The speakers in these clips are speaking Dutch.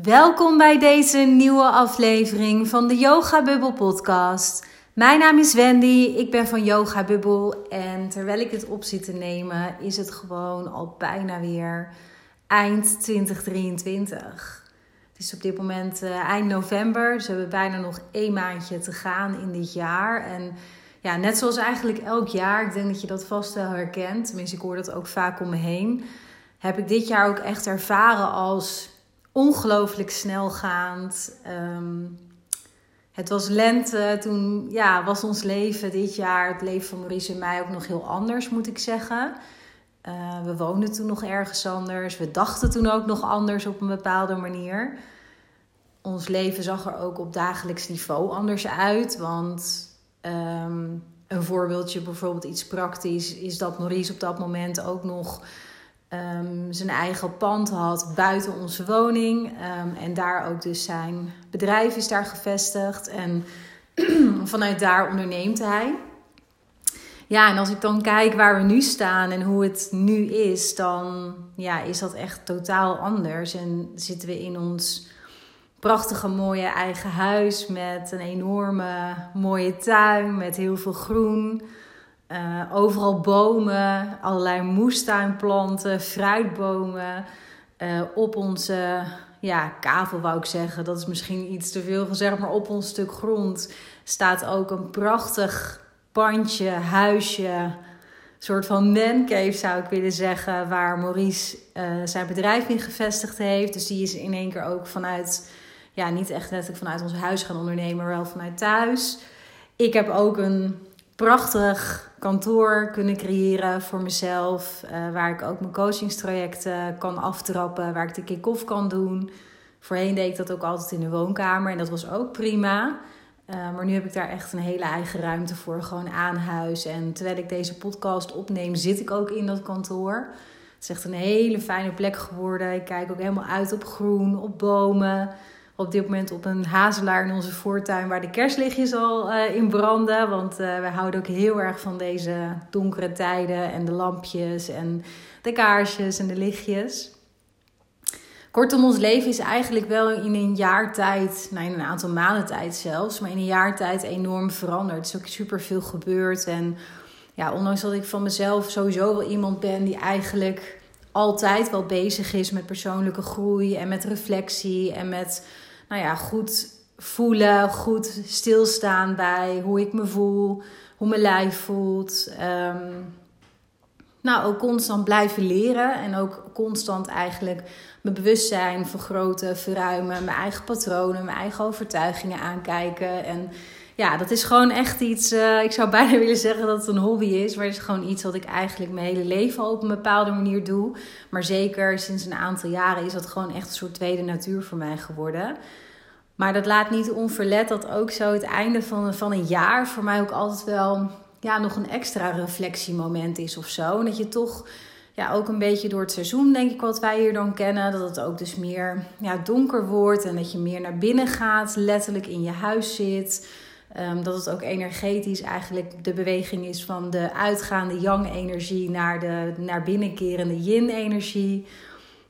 Welkom bij deze nieuwe aflevering van de Yoga Bubble podcast. Mijn naam is Wendy, ik ben van Yoga Bubble en terwijl ik dit op zit te nemen is het gewoon al bijna weer eind 2023. Het is op dit moment uh, eind november, dus we hebben bijna nog één maandje te gaan in dit jaar. En ja, net zoals eigenlijk elk jaar, ik denk dat je dat vast wel herkent, tenminste ik hoor dat ook vaak om me heen, heb ik dit jaar ook echt ervaren als ongelooflijk snelgaand. Um, het was lente, toen ja, was ons leven dit jaar, het leven van Maurice en mij ook nog heel anders, moet ik zeggen. Uh, we woonden toen nog ergens anders, we dachten toen ook nog anders op een bepaalde manier. Ons leven zag er ook op dagelijks niveau anders uit, want um, een voorbeeldje, bijvoorbeeld iets praktisch, is dat Maurice op dat moment ook nog um, zijn eigen pand had buiten onze woning. Um, en daar ook dus zijn bedrijf is daar gevestigd. En vanuit daar onderneemt hij. Ja, en als ik dan kijk waar we nu staan en hoe het nu is, dan ja, is dat echt totaal anders. En zitten we in ons prachtige mooie eigen huis met een enorme mooie tuin met heel veel groen. Uh, overal bomen, allerlei moestuinplanten, fruitbomen. Uh, op onze ja, kavel wou ik zeggen, dat is misschien iets te veel gezegd, maar op ons stuk grond staat ook een prachtig pandje, huisje, soort van mancave zou ik willen zeggen, waar Maurice uh, zijn bedrijf in gevestigd heeft. Dus die is in één keer ook vanuit, ja, niet echt letterlijk vanuit ons huis gaan ondernemen, maar wel vanuit thuis. Ik heb ook een prachtig kantoor kunnen creëren voor mezelf. Uh, waar ik ook mijn coachingstrajecten kan aftrappen. Waar ik de kick-off kan doen. Voorheen deed ik dat ook altijd in de woonkamer. En dat was ook prima. Uh, maar nu heb ik daar echt een hele eigen ruimte voor. Gewoon aan huis. En terwijl ik deze podcast opneem, zit ik ook in dat kantoor. Het is echt een hele fijne plek geworden. Ik kijk ook helemaal uit op groen, op bomen op dit moment op een hazelaar in onze voortuin waar de kerstlichtjes al uh, in branden. Want uh, wij houden ook heel erg van deze donkere tijden en de lampjes en de kaarsjes en de lichtjes. Kortom, ons leven is eigenlijk wel in een jaar tijd, nou in een aantal maanden tijd zelfs, maar in een jaar tijd enorm veranderd. Er is ook super veel gebeurd. En ja, ondanks dat ik van mezelf sowieso wel iemand ben die eigenlijk altijd wel bezig is met persoonlijke groei en met reflectie en met nou ja, goed voelen, goed stilstaan bij hoe ik me voel, hoe mijn lijf voelt. Um, nou, ook constant blijven leren en ook constant eigenlijk mijn bewustzijn vergroten, verruimen, mijn eigen patronen, mijn eigen overtuigingen aankijken. En ja, dat is gewoon echt iets. Uh, ik zou bijna willen zeggen dat het een hobby is, maar het is gewoon iets wat ik eigenlijk mijn hele leven op een bepaalde manier doe. Maar zeker sinds een aantal jaren is dat gewoon echt een soort tweede natuur voor mij geworden. Maar dat laat niet onverlet dat ook zo het einde van, van een jaar voor mij ook altijd wel ja, nog een extra reflectiemoment is of zo. En dat je toch ja, ook een beetje door het seizoen, denk ik, wat wij hier dan kennen, dat het ook dus meer ja, donker wordt en dat je meer naar binnen gaat, letterlijk in je huis zit. Um, dat het ook energetisch eigenlijk de beweging is van de uitgaande yang-energie naar de naar binnenkerende yin-energie.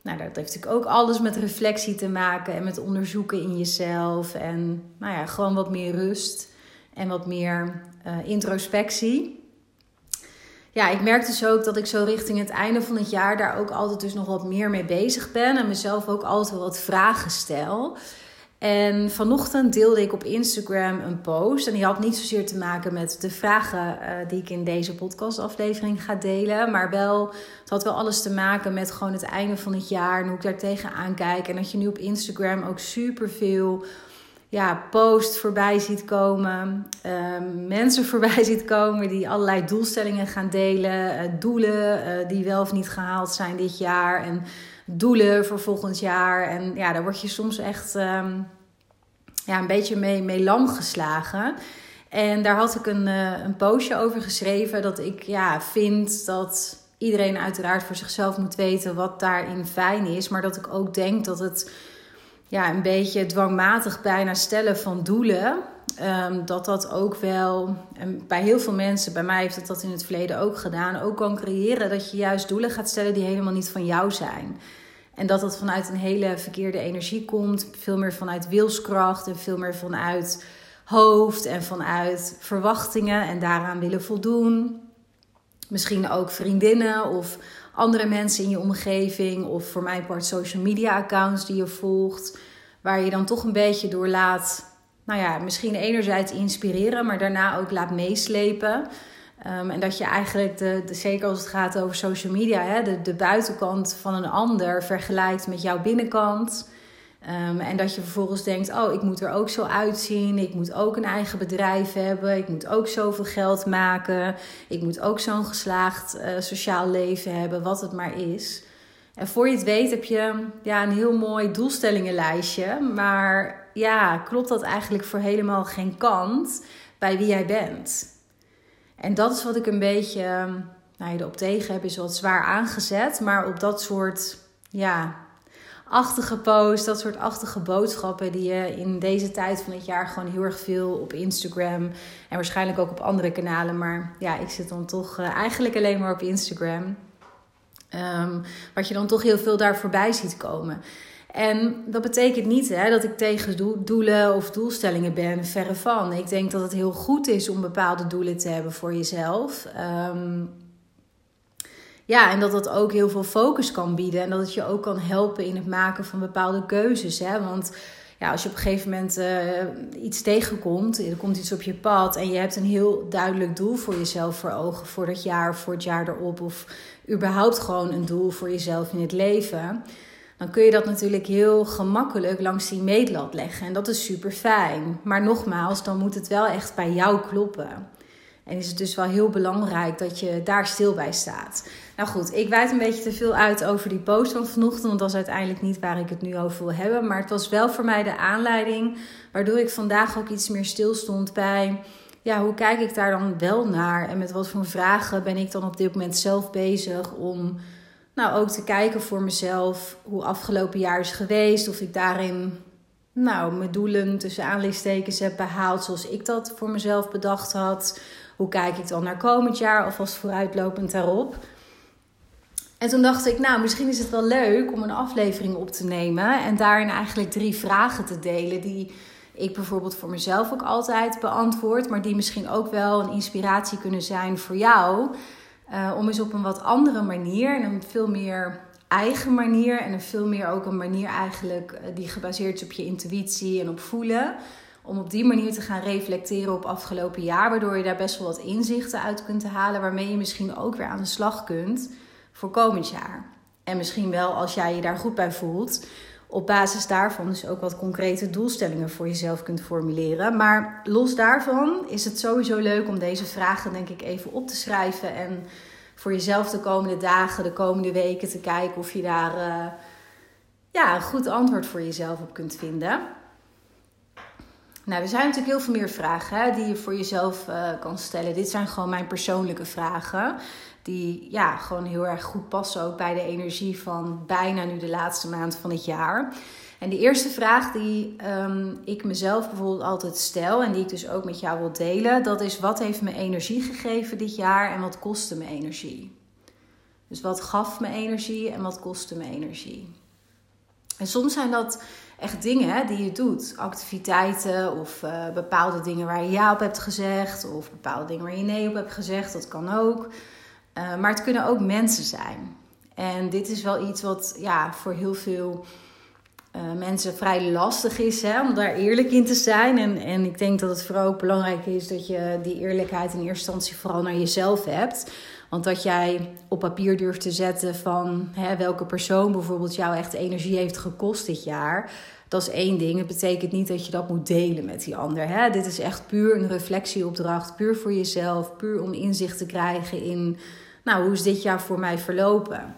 Nou, dat heeft natuurlijk ook alles met reflectie te maken en met onderzoeken in jezelf. En nou ja, gewoon wat meer rust en wat meer uh, introspectie. Ja, ik merk dus ook dat ik zo richting het einde van het jaar daar ook altijd dus nog wat meer mee bezig ben. En mezelf ook altijd wat vragen stel. En vanochtend deelde ik op Instagram een post. En die had niet zozeer te maken met de vragen uh, die ik in deze podcastaflevering ga delen. Maar wel, het had wel alles te maken met gewoon het einde van het jaar. En hoe ik daar tegenaan kijk. En dat je nu op Instagram ook super veel ja, posts voorbij ziet komen. Uh, mensen voorbij ziet komen die allerlei doelstellingen gaan delen. Uh, doelen uh, die wel of niet gehaald zijn dit jaar. En doelen voor volgend jaar. En ja, daar word je soms echt um, ja, een beetje mee, mee lam geslagen. En daar had ik een, uh, een postje over geschreven dat ik ja, vind dat iedereen uiteraard voor zichzelf moet weten wat daarin fijn is. Maar dat ik ook denk dat het ja, een beetje dwangmatig bijna stellen van doelen. Um, dat dat ook wel, en bij heel veel mensen, bij mij heeft het dat in het verleden ook gedaan, ook kan creëren dat je juist doelen gaat stellen die helemaal niet van jou zijn. En dat dat vanuit een hele verkeerde energie komt. Veel meer vanuit wilskracht en veel meer vanuit hoofd en vanuit verwachtingen en daaraan willen voldoen. Misschien ook vriendinnen of andere mensen in je omgeving of voor mijn part social media accounts die je volgt, waar je dan toch een beetje door laat, nou ja, misschien enerzijds inspireren, maar daarna ook laat meeslepen. Ehm, en dat je eigenlijk, de, de, zeker als het gaat over social media, hè, de, de buitenkant van een ander vergelijkt met jouw binnenkant. Ehm, en dat je vervolgens denkt: Oh, ik moet er ook zo uitzien. Ik moet ook een eigen bedrijf hebben. Ik moet ook zoveel geld maken. Ik moet ook zo'n geslaagd uh, sociaal leven hebben, wat het maar is. En voor je het weet heb je ja, een heel mooi doelstellingenlijstje. Maar ja, klopt dat eigenlijk voor helemaal geen kant bij wie jij bent? En dat is wat ik een beetje nou, erop tegen heb, is wat zwaar aangezet. Maar op dat soort ja, achtige posts, dat soort achtige boodschappen die je in deze tijd van het jaar gewoon heel erg veel op Instagram en waarschijnlijk ook op andere kanalen. Maar ja, ik zit dan toch uh, eigenlijk alleen maar op Instagram. Um, wat je dan toch heel veel daar voorbij ziet komen. En dat betekent niet hè, dat ik tegen doelen of doelstellingen ben, verre van. Ik denk dat het heel goed is om bepaalde doelen te hebben voor jezelf. Um, ja, en dat dat ook heel veel focus kan bieden. En dat het je ook kan helpen in het maken van bepaalde keuzes. Hè? Want ja, als je op een gegeven moment uh, iets tegenkomt, er komt iets op je pad en je hebt een heel duidelijk doel voor jezelf voor ogen voor dat jaar, voor het jaar erop, of überhaupt gewoon een doel voor jezelf in het leven, dan kun je dat natuurlijk heel gemakkelijk langs die meetlat leggen. En dat is super fijn. Maar nogmaals, dan moet het wel echt bij jou kloppen. En is het dus wel heel belangrijk dat je daar stil bij staat. Nou goed, ik wijd een beetje te veel uit over die post van vanochtend. Want dat is uiteindelijk niet waar ik het nu over wil hebben. Maar het was wel voor mij de aanleiding waardoor ik vandaag ook iets meer stilstond bij. Ja, hoe kijk ik daar dan wel naar? En met wat voor vragen ben ik dan op dit moment zelf bezig om nou ook te kijken voor mezelf hoe afgelopen jaar is geweest. Of ik daarin nou, mijn doelen tussen aanleidingstekens heb behaald zoals ik dat voor mezelf bedacht had. Hoe kijk ik dan naar komend jaar, alvast vooruitlopend daarop. En toen dacht ik, nou, misschien is het wel leuk om een aflevering op te nemen en daarin eigenlijk drie vragen te delen die ik bijvoorbeeld voor mezelf ook altijd beantwoord, maar die misschien ook wel een inspiratie kunnen zijn voor jou. Uh, om eens op een wat andere manier en een veel meer eigen manier en een veel meer ook een manier eigenlijk eh, die gebaseerd is op je intuïtie en op voelen. Om op die manier te gaan reflecteren op afgelopen jaar, waardoor je daar best wel wat inzichten uit kunt halen, waarmee je misschien ook weer aan de slag kunt voor komend jaar. En misschien wel als jij je daar goed bij voelt, op basis daarvan dus ook wat concrete doelstellingen voor jezelf kunt formuleren. Maar los daarvan is het sowieso leuk om deze vragen denk ik even op te schrijven en voor jezelf de komende dagen, de komende weken te kijken of je daar uh, ja, een goed antwoord voor jezelf op kunt vinden. Nou, er zijn natuurlijk heel veel meer vragen hè, die je voor jezelf uh, kan stellen. Dit zijn gewoon mijn persoonlijke vragen. Die ja, gewoon heel erg goed passen ook bij de energie van bijna nu de laatste maand van het jaar. En de eerste vraag die um, ik mezelf bijvoorbeeld altijd stel en die ik dus ook met jou wil delen, dat is wat heeft me energie gegeven dit jaar en wat kostte me energie? Dus wat gaf me energie en wat kostte me energie? En soms zijn dat echt dingen die je doet. Activiteiten of uh, bepaalde dingen waar je ja op hebt gezegd. Of bepaalde dingen waar je nee op hebt gezegd. Dat kan ook. Uh, maar het kunnen ook mensen zijn. En dit is wel iets wat ja, voor heel veel uh, mensen vrij lastig is hè, om daar eerlijk in te zijn. En, en ik denk dat het vooral belangrijk is dat je die eerlijkheid in eerste instantie vooral naar jezelf hebt. Want dat jij op papier durft te zetten van hè, welke persoon bijvoorbeeld jou echt energie heeft gekost dit jaar. Dat is één ding. Het betekent niet dat je dat moet delen met die ander. Hè? Dit is echt puur een reflectieopdracht. Puur voor jezelf. Puur om inzicht te krijgen in, nou, hoe is dit jaar voor mij verlopen?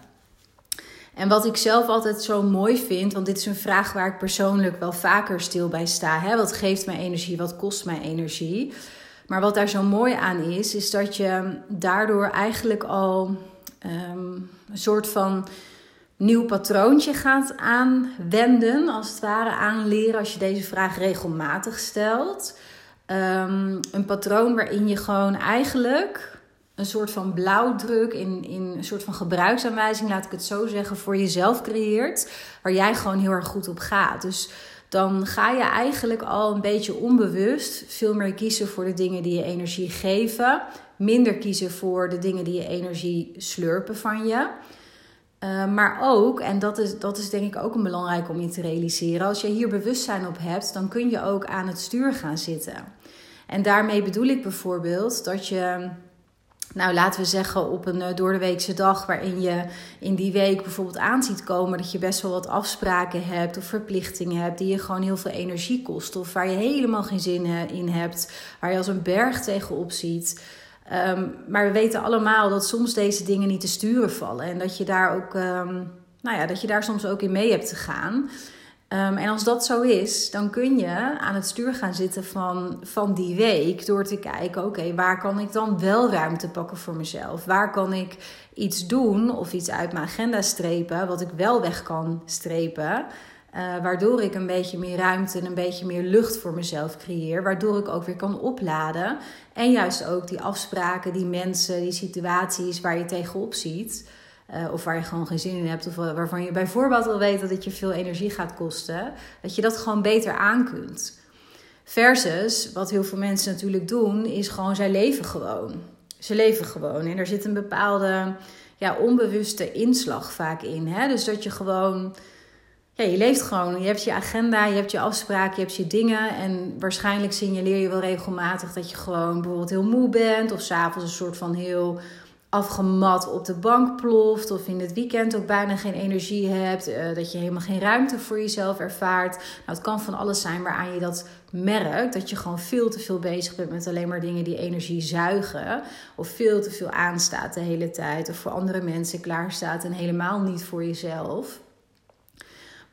En wat ik zelf altijd zo mooi vind, want dit is een vraag waar ik persoonlijk wel vaker stil bij sta. Hè? Wat geeft mij energie? Wat kost mij energie? Maar wat daar zo mooi aan is, is dat je daardoor eigenlijk al um, een soort van nieuw patroontje gaat aanwenden, als het ware aanleren, als je deze vraag regelmatig stelt. Um, een patroon waarin je gewoon eigenlijk een soort van blauwdruk, in, in een soort van gebruiksaanwijzing, laat ik het zo zeggen, voor jezelf creëert, waar jij gewoon heel erg goed op gaat. Dus dan ga je eigenlijk al een beetje onbewust veel meer kiezen voor de dingen die je energie geven, minder kiezen voor de dingen die je energie slurpen van je. Uh, maar ook, en dat is, dat is denk ik ook een belangrijk om je te realiseren, als je hier bewustzijn op hebt, dan kun je ook aan het stuur gaan zitten. En daarmee bedoel ik bijvoorbeeld dat je nou, laten we zeggen op een uh, doordeweekse dag waarin je in die week bijvoorbeeld aan ziet komen dat je best wel wat afspraken hebt of verplichtingen hebt die je gewoon heel veel energie kosten of waar je helemaal geen zin eh, in hebt, waar je als een berg tegenop ziet. Um, maar we weten allemaal dat soms deze dingen niet te sturen vallen en dat je daar ook, um, nou ja, dat je daar soms ook in mee hebt te gaan. Um, en als dat zo is, dan kun je aan het stuur gaan zitten van, van die week door te kijken: oké, waar kan ik dan wel ruimte pakken voor mezelf? Waar kan ik iets doen of iets uit mijn agenda strepen, wat ik wel weg kan strepen? Uh, waardoor ik een beetje meer ruimte en een beetje meer lucht voor mezelf creëer. Waardoor ik ook weer kan opladen. En juist ook die afspraken, die mensen, die situaties waar je tegenop ziet. Uh, of waar je gewoon geen zin in hebt, of waarvan je bijvoorbeeld al weet dat het je veel energie gaat kosten, dat je dat gewoon beter aan kunt. Versus, wat heel veel mensen natuurlijk doen, is gewoon zij leven gewoon. Ze leven gewoon. En er zit een bepaalde ja, onbewuste inslag vaak in. Hè? Dus dat je gewoon. Ja, je leeft gewoon. Je hebt je agenda, je hebt je afspraken, je hebt je dingen. En waarschijnlijk signaleer je wel regelmatig dat je gewoon bijvoorbeeld heel moe bent. Of s'avonds een soort van heel afgemat op de bank ploft of in het weekend ook bijna geen energie hebt, uh, dat je helemaal geen ruimte voor jezelf ervaart. Nou, het kan van alles zijn waaraan je dat merkt, dat je gewoon veel te veel bezig bent met alleen maar dingen die energie zuigen, of veel te veel aanstaat de hele tijd, of voor andere mensen klaarstaat en helemaal niet voor jezelf.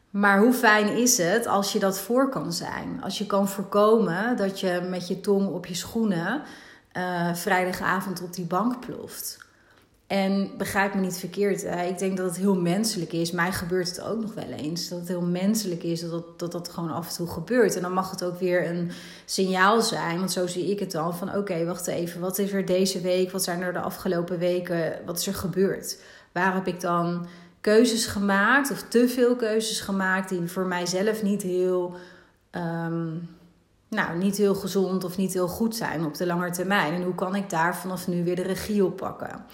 Maar hoe fijn is het als je dat voor kan zijn? Als je kan voorkomen dat je met je tong op je schoenen uh, vrijdagavond op die bank ploft. En begrijp me niet verkeerd, ik denk dat het heel menselijk is. Mij gebeurt het ook nog wel eens. Dat het heel menselijk is dat dat, dat, dat gewoon af en toe gebeurt. En dan mag het ook weer een signaal zijn. Want zo zie ik het dan. Van oké, wacht even. Wat is er deze week? Wat zijn er de afgelopen weken? Wat is er gebeurd? Waar heb ik dan keuzes gemaakt? Of te veel keuzes gemaakt die voor mijzelf niet heel... Ehm, nou, niet heel gezond of niet heel goed zijn op de lange termijn. En hoe kan ik daar vanaf nu weer de regie op pakken?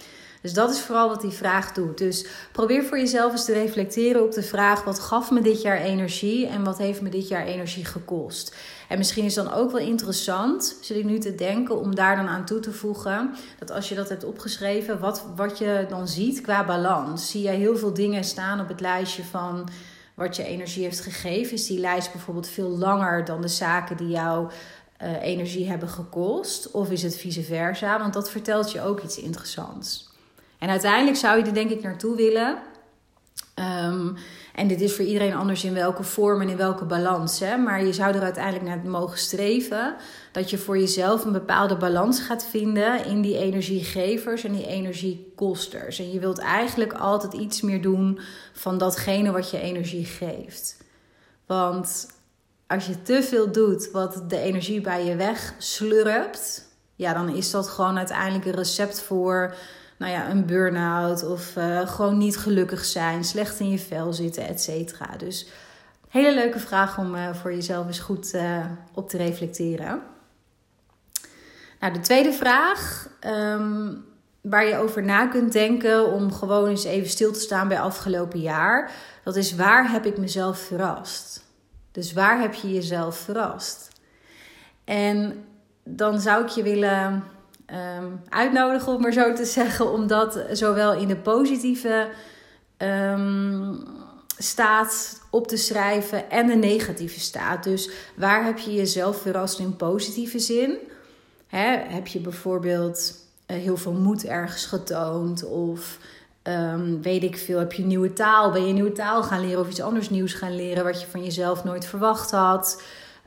Dus dat is vooral wat die vraag doet. Dus probeer voor jezelf eens te reflecteren op de vraag: wat gaf me dit jaar energie en wat heeft me dit jaar energie gekost? En misschien is dan ook wel interessant, zit ik nu te denken, om daar dan aan toe te voegen dat als je dat hebt opgeschreven, wat, wat je dan ziet qua balans. Zie jij heel veel dingen staan op het lijstje van wat je energie heeft gegeven? Is die lijst bijvoorbeeld veel langer dan de zaken die jou uh, energie hebben gekost? Of is het vice versa? Want dat vertelt je ook iets interessants. En uiteindelijk zou je er denk ik naartoe willen. Um, en dit is voor iedereen anders in welke vorm en in welke balans. Hè? Maar je zou er uiteindelijk naar mogen streven dat je voor jezelf een bepaalde balans gaat vinden in die energiegevers en die energiekosters. En je wilt eigenlijk altijd iets meer doen van datgene wat je energie geeft. Want als je te veel doet wat de energie bij je wegslurpt, ja, dan is dat gewoon uiteindelijk een recept voor nou ja, een burn-out of uh, gewoon niet gelukkig zijn, slecht in je vel zitten, et cetera. Dus hele leuke vraag om uh, voor jezelf eens goed uh, op te reflecteren. Nou, de tweede vraag um, waar je over na kunt denken om gewoon eens even stil te staan bij afgelopen jaar, dat is waar heb ik mezelf verrast? Dus waar heb je jezelf verrast? En dan zou ik je willen um, uitnodigen, om maar zo te zeggen, om dat zowel in de positieve um, staat op te schrijven en de negatieve staat. Dus waar heb je jezelf verrast in positieve zin? heb je bijvoorbeeld uh, heel veel moed ergens getoond of um, weet ik veel, heb je nieuwe taal? Ben je nieuwe taal gaan leren of iets anders nieuws gaan leren wat je van jezelf nooit verwacht had?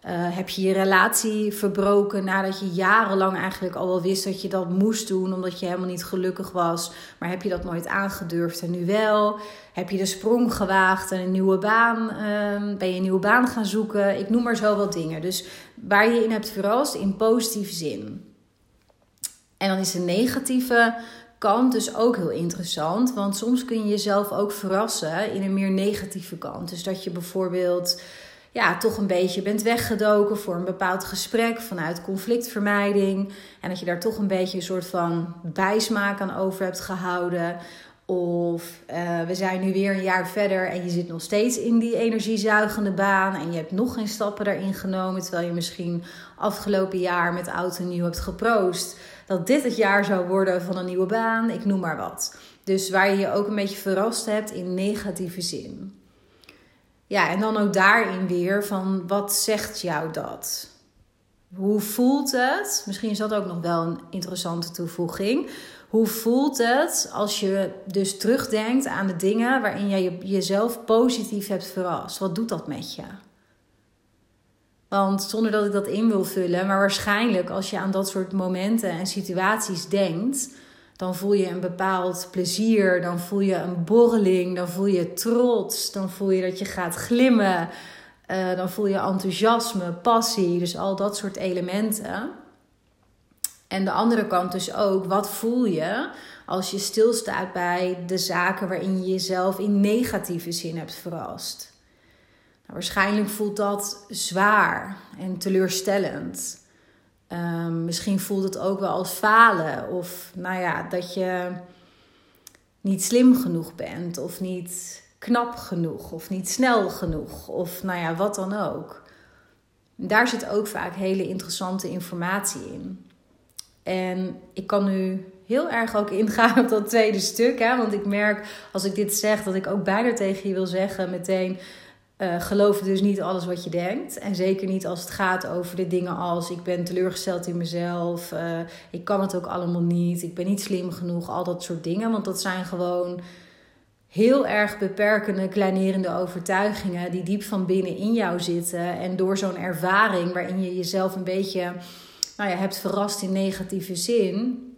Uh, heb je je relatie verbroken nadat je jarenlang eigenlijk al wel wist dat je dat moest doen omdat je helemaal niet gelukkig was, maar heb je dat nooit aangedurfd en nu wel? Heb je de sprong gewaagd en een nieuwe baan? Uh, ben je een nieuwe baan gaan zoeken? Ik noem maar zo wat dingen. Dus waar je in hebt verrast in positieve zin. En dan is de negatieve kant dus ook heel interessant. Want soms kun je jezelf ook verrassen in een meer negatieve kant. Dus dat je bijvoorbeeld ja, toch een beetje bent weggedoken voor een bepaald gesprek vanuit conflictvermijding. En dat je daar toch een beetje een soort van bijsmaak aan over hebt gehouden. Of uh, we zijn nu weer een jaar verder en je zit nog steeds in die energiezuigende baan. En je hebt nog geen stappen daarin genomen. Terwijl je misschien afgelopen jaar met oud en nieuw hebt geproost. Dat dit het jaar zou worden van een nieuwe baan. Ik noem maar wat. Dus waar je je ook een beetje verrast hebt in negatieve zin. Ja, en dan ook daarin weer van wat zegt jou dat? Hoe voelt het? Misschien is dat ook nog wel een interessante toevoeging. Hoe voelt het als je dus terugdenkt aan de dingen waarin je jezelf positief hebt verrast? Wat doet dat met je? Want zonder dat ik dat in wil vullen, maar waarschijnlijk als je aan dat soort momenten en situaties denkt, dan voel je een bepaald plezier, dan voel je een borreling, dan voel je trots, dan voel je dat je gaat glimmen, uh, dan voel je enthousiasme, passie, dus al dat soort elementen. En de andere kant dus ook, wat voel je als je stilstaat bij de zaken waarin je jezelf in negatieve zin hebt verrast? Nou, waarschijnlijk voelt dat zwaar en teleurstellend. Um, misschien voelt het ook wel als falen. Of nou ja, dat je niet slim genoeg bent. Of niet knap genoeg. Of niet snel genoeg. Of nou ja, wat dan ook. Daar zit ook vaak hele interessante informatie in. En ik kan nu heel erg ook ingaan op dat tweede stuk. Hè? Want ik merk als ik dit zeg dat ik ook bijna tegen je wil zeggen meteen uh, geloof dus niet alles wat je denkt. En zeker niet als het gaat over de dingen als ik ben teleurgesteld in mezelf. Uh, ik kan het ook allemaal niet. Ik ben niet slim genoeg. Al dat soort dingen. Want dat zijn gewoon heel erg beperkende, kleinerende overtuigingen die diep van binnen in jou zitten. En door zo'n ervaring waarin je jezelf een beetje nou ja, hebt verrast in negatieve zin,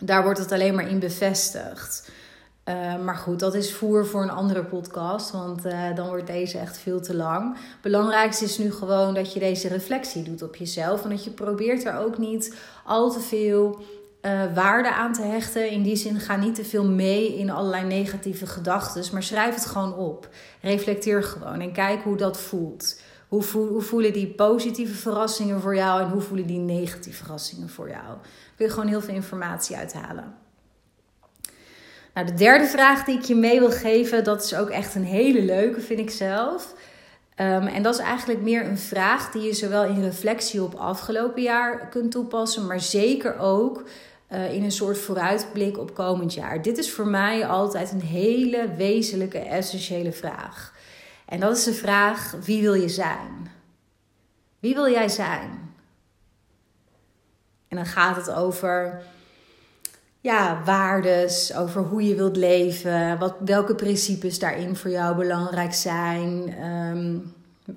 daar wordt het alleen maar in bevestigd. Uh, maar goed, dat is voer voor een andere podcast, want uh, dan wordt deze echt veel te lang. Belangrijkste is nu gewoon dat je deze reflectie doet op jezelf en dat je probeert er ook niet al te veel uh, waarde aan te hechten. In die zin, ga niet te veel mee in allerlei negatieve gedachten, maar schrijf het gewoon op. Reflecteer gewoon en kijk hoe dat voelt. Hoe, voel, hoe voelen die positieve verrassingen voor jou en hoe voelen die negatieve verrassingen voor jou? Daar kun je gewoon heel veel informatie uithalen. Nou, de derde vraag die ik je mee wil geven, dat is ook echt een hele leuke, vind ik zelf. Um, en dat is eigenlijk meer een vraag die je zowel in reflectie op afgelopen jaar kunt toepassen, maar zeker ook uh, in een soort vooruitblik op komend jaar. Dit is voor mij altijd een hele wezenlijke, essentiële vraag. En dat is de vraag: wie wil je zijn? Wie wil jij zijn? En dan gaat het over ja, waardes, over hoe je wilt leven, wat, welke principes daarin voor jou belangrijk zijn. Ehm,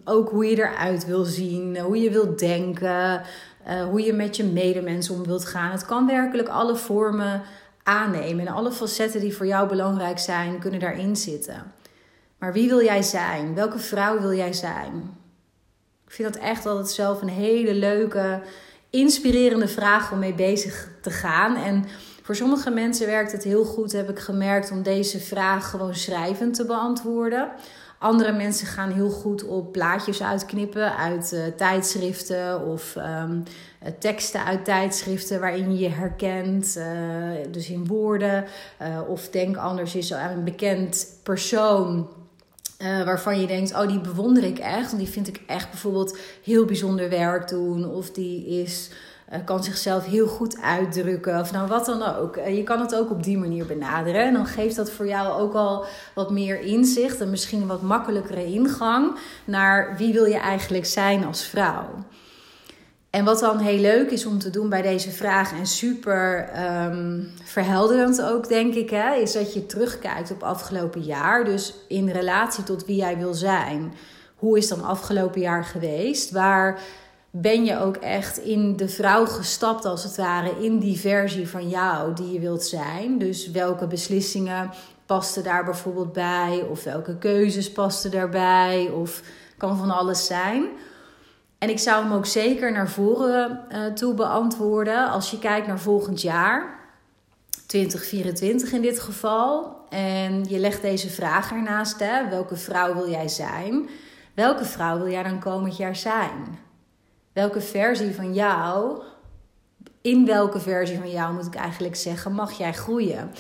ook hoe je eruit wil zien, hoe je wilt denken, uh, hoe je met je medemens om wilt gaan. Het kan werkelijk alle vormen aannemen en alle facetten die voor jou belangrijk zijn, kunnen daarin zitten. Maar wie wil jij zijn? Welke vrouw wil jij zijn? Ik vind dat echt altijd zelf een hele leuke, inspirerende vraag om mee bezig te gaan. En voor sommige mensen werkt het heel goed, heb ik gemerkt, om deze vraag gewoon schrijvend te beantwoorden. Andere mensen gaan heel goed op plaatjes uitknippen uit uh, tijdschriften of um, teksten uit tijdschriften waarin je herkent, uh, dus in woorden. Of denk anders eens aan een bekend persoon waarvan je denkt, oh die bewonder ik echt. Want die vind ik echt bijvoorbeeld heel bijzonder werk doen. Of die is, kan zichzelf heel goed uitdrukken. Of nou wat dan ook. Uh, je kan het ook op die manier benaderen. En dan geeft dat voor jou ook al wat meer inzicht. En misschien een wat makkelijkere ingang naar wie wil je eigenlijk zijn als vrouw. En wat dan heel leuk is om te doen bij deze vraag en super um, verhelderend ook, denk ik, hè, is dat je terugkijkt op afgelopen jaar. Dus in relatie tot wie jij wil zijn. Hoe is dan afgelopen jaar geweest? Waar ben je ook echt in de vrouw gestapt, als het ware, in die versie van jou die je wilt zijn? Dus welke beslissingen pasten daar bijvoorbeeld bij? Of welke keuzes pasten daarbij? Of kan van alles zijn. En ik zou hem ook zeker naar voren uh, toe beantwoorden als je kijkt naar volgend jaar, 2024 in dit geval. En je legt deze vraag ernaast: hè, welke vrouw wil jij zijn? Welke vrouw wil jij dan komend jaar zijn? Welke versie van jou, in welke versie van jou moet ik eigenlijk zeggen, mag jij groeien?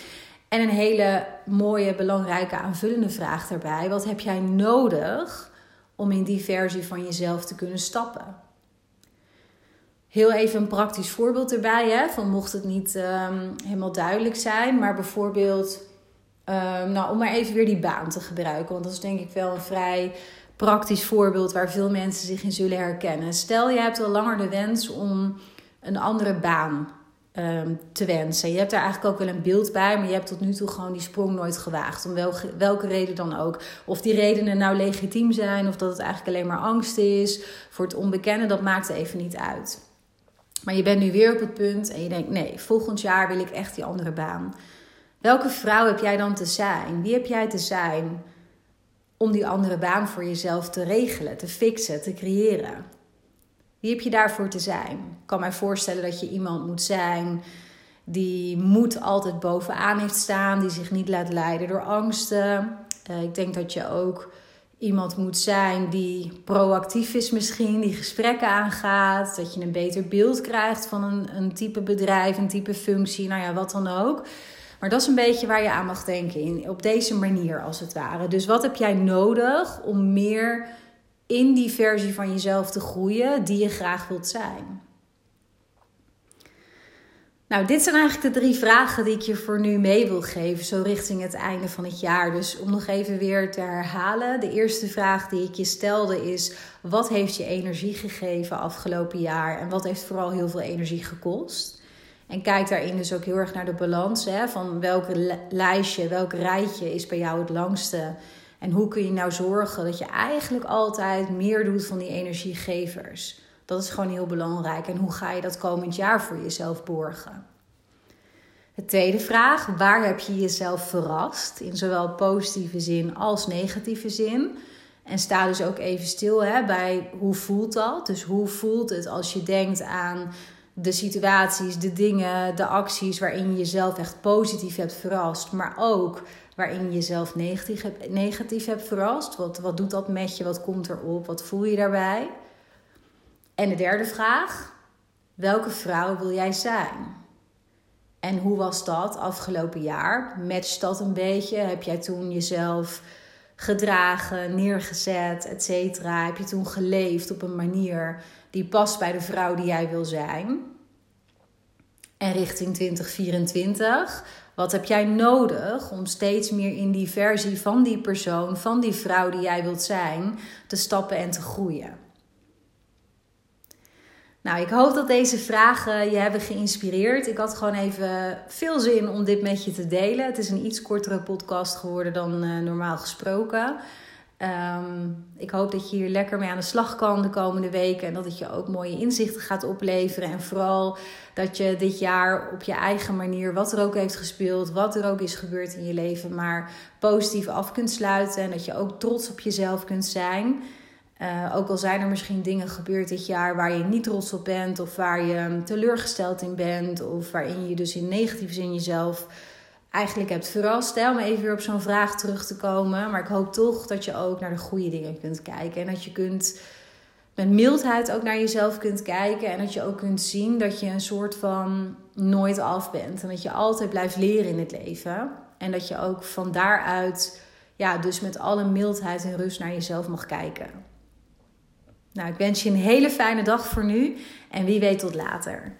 En een hele mooie, belangrijke aanvullende vraag daarbij: wat heb jij nodig om in die versie van jezelf te kunnen stappen? Heel even een praktisch voorbeeld erbij, hè, van mocht het niet um, helemaal duidelijk zijn, maar bijvoorbeeld, um, nou, om maar even weer die baan te gebruiken, want dat is denk ik wel een vrij praktisch voorbeeld waar veel mensen zich in zullen herkennen. Stel, je hebt al langer de wens om een andere baan um, te wensen. Je hebt daar eigenlijk ook wel een beeld bij, maar je hebt tot nu toe gewoon die sprong nooit gewaagd. Om welke, welke reden dan ook. Of die redenen nou legitiem zijn, of dat het eigenlijk alleen maar angst is voor het onbekende, dat maakt even niet uit. Maar je bent nu weer op het punt en je denkt: nee, volgend jaar wil ik echt die andere baan. Welke vrouw heb jij dan te zijn? Wie heb jij te zijn om die andere baan voor jezelf te regelen, te fixen, te creëren? Wie heb je daarvoor te zijn? Ik kan mij voorstellen dat je iemand moet zijn die moed altijd bovenaan heeft staan, die zich niet laat leiden door angsten. Uh, ik denk dat je ook iemand moet zijn die proactief is misschien, die gesprekken aangaat, dat je een beter beeld krijgt van een, een type bedrijf, een type functie, nou ja, wat dan ook. Maar dat is een beetje waar je aan mag denken, in, op deze manier als het ware. Dus wat heb jij nodig om meer in die versie van jezelf te groeien die je graag wilt zijn? Nou, dit zijn eigenlijk de drie vragen die ik je voor nu mee wil geven, zo richting het einde van het jaar. Dus om nog even weer te herhalen, de eerste vraag die ik je stelde is: wat heeft je energie gegeven afgelopen jaar en wat heeft vooral heel veel energie gekost? En kijk daarin dus ook heel erg naar de balans hè, van welke lijstje, welk rijtje is bij jou het langste. En hoe kun je nou zorgen dat je eigenlijk altijd meer doet van die energiegevers? Dat is gewoon heel belangrijk. En hoe ga je dat komend jaar voor jezelf borgen? De tweede vraag: waar heb je jezelf verrast? In zowel positieve zin als negatieve zin. En sta dus ook even stil hè, bij hoe voelt dat? Dus hoe voelt het als je denkt aan de situaties, de dingen, de acties waarin je jezelf echt positief hebt verrast, maar ook waarin je jezelf negatief, hebt, negatief hebt verrast? Wat, wat doet dat met je? Wat komt erop? Wat voel je daarbij? En de derde vraag: welke vrouw wil jij zijn? En hoe was dat afgelopen jaar? Matcht dat een beetje? Heb jij toen jezelf gedragen, neergezet, et cetera? Heb je toen geleefd op een manier die past bij de vrouw die jij wil zijn? En richting 2024, wat heb jij nodig om steeds meer in die versie van die persoon, van die vrouw die jij wilt zijn, te stappen en te groeien? Nou, ik hoop dat deze vragen je hebben geïnspireerd. Ik had gewoon even veel zin om dit met je te delen. Het is een iets kortere podcast geworden dan uh, normaal gesproken. Um, ik hoop dat je hier lekker mee aan de slag kan de komende weken. En dat het je ook mooie inzichten gaat opleveren. En vooral dat je dit jaar op je eigen manier, wat er ook heeft gespeeld, wat er ook is gebeurd in je leven, maar positief af kunt sluiten. En dat je ook trots op jezelf kunt zijn. Uh, ook al zijn er misschien dingen gebeurd dit jaar waar je niet trots op bent, of waar je teleurgesteld in bent, of waarin je dus in negatieve zin jezelf eigenlijk hebt verrast. Hè, om even weer op zo'n vraag terug te komen. Maar ik hoop toch dat je ook naar de goede dingen kunt kijken. En dat je kunt met mildheid ook naar jezelf kunt kijken. En dat je ook kunt zien dat je een soort van nooit af bent. En dat je altijd blijft leren in het leven. En dat je ook van daaruit, ja, dus met alle mildheid en rust naar jezelf mag kijken. Nou, ik wens je een hele fijne dag voor nu en wie weet tot later.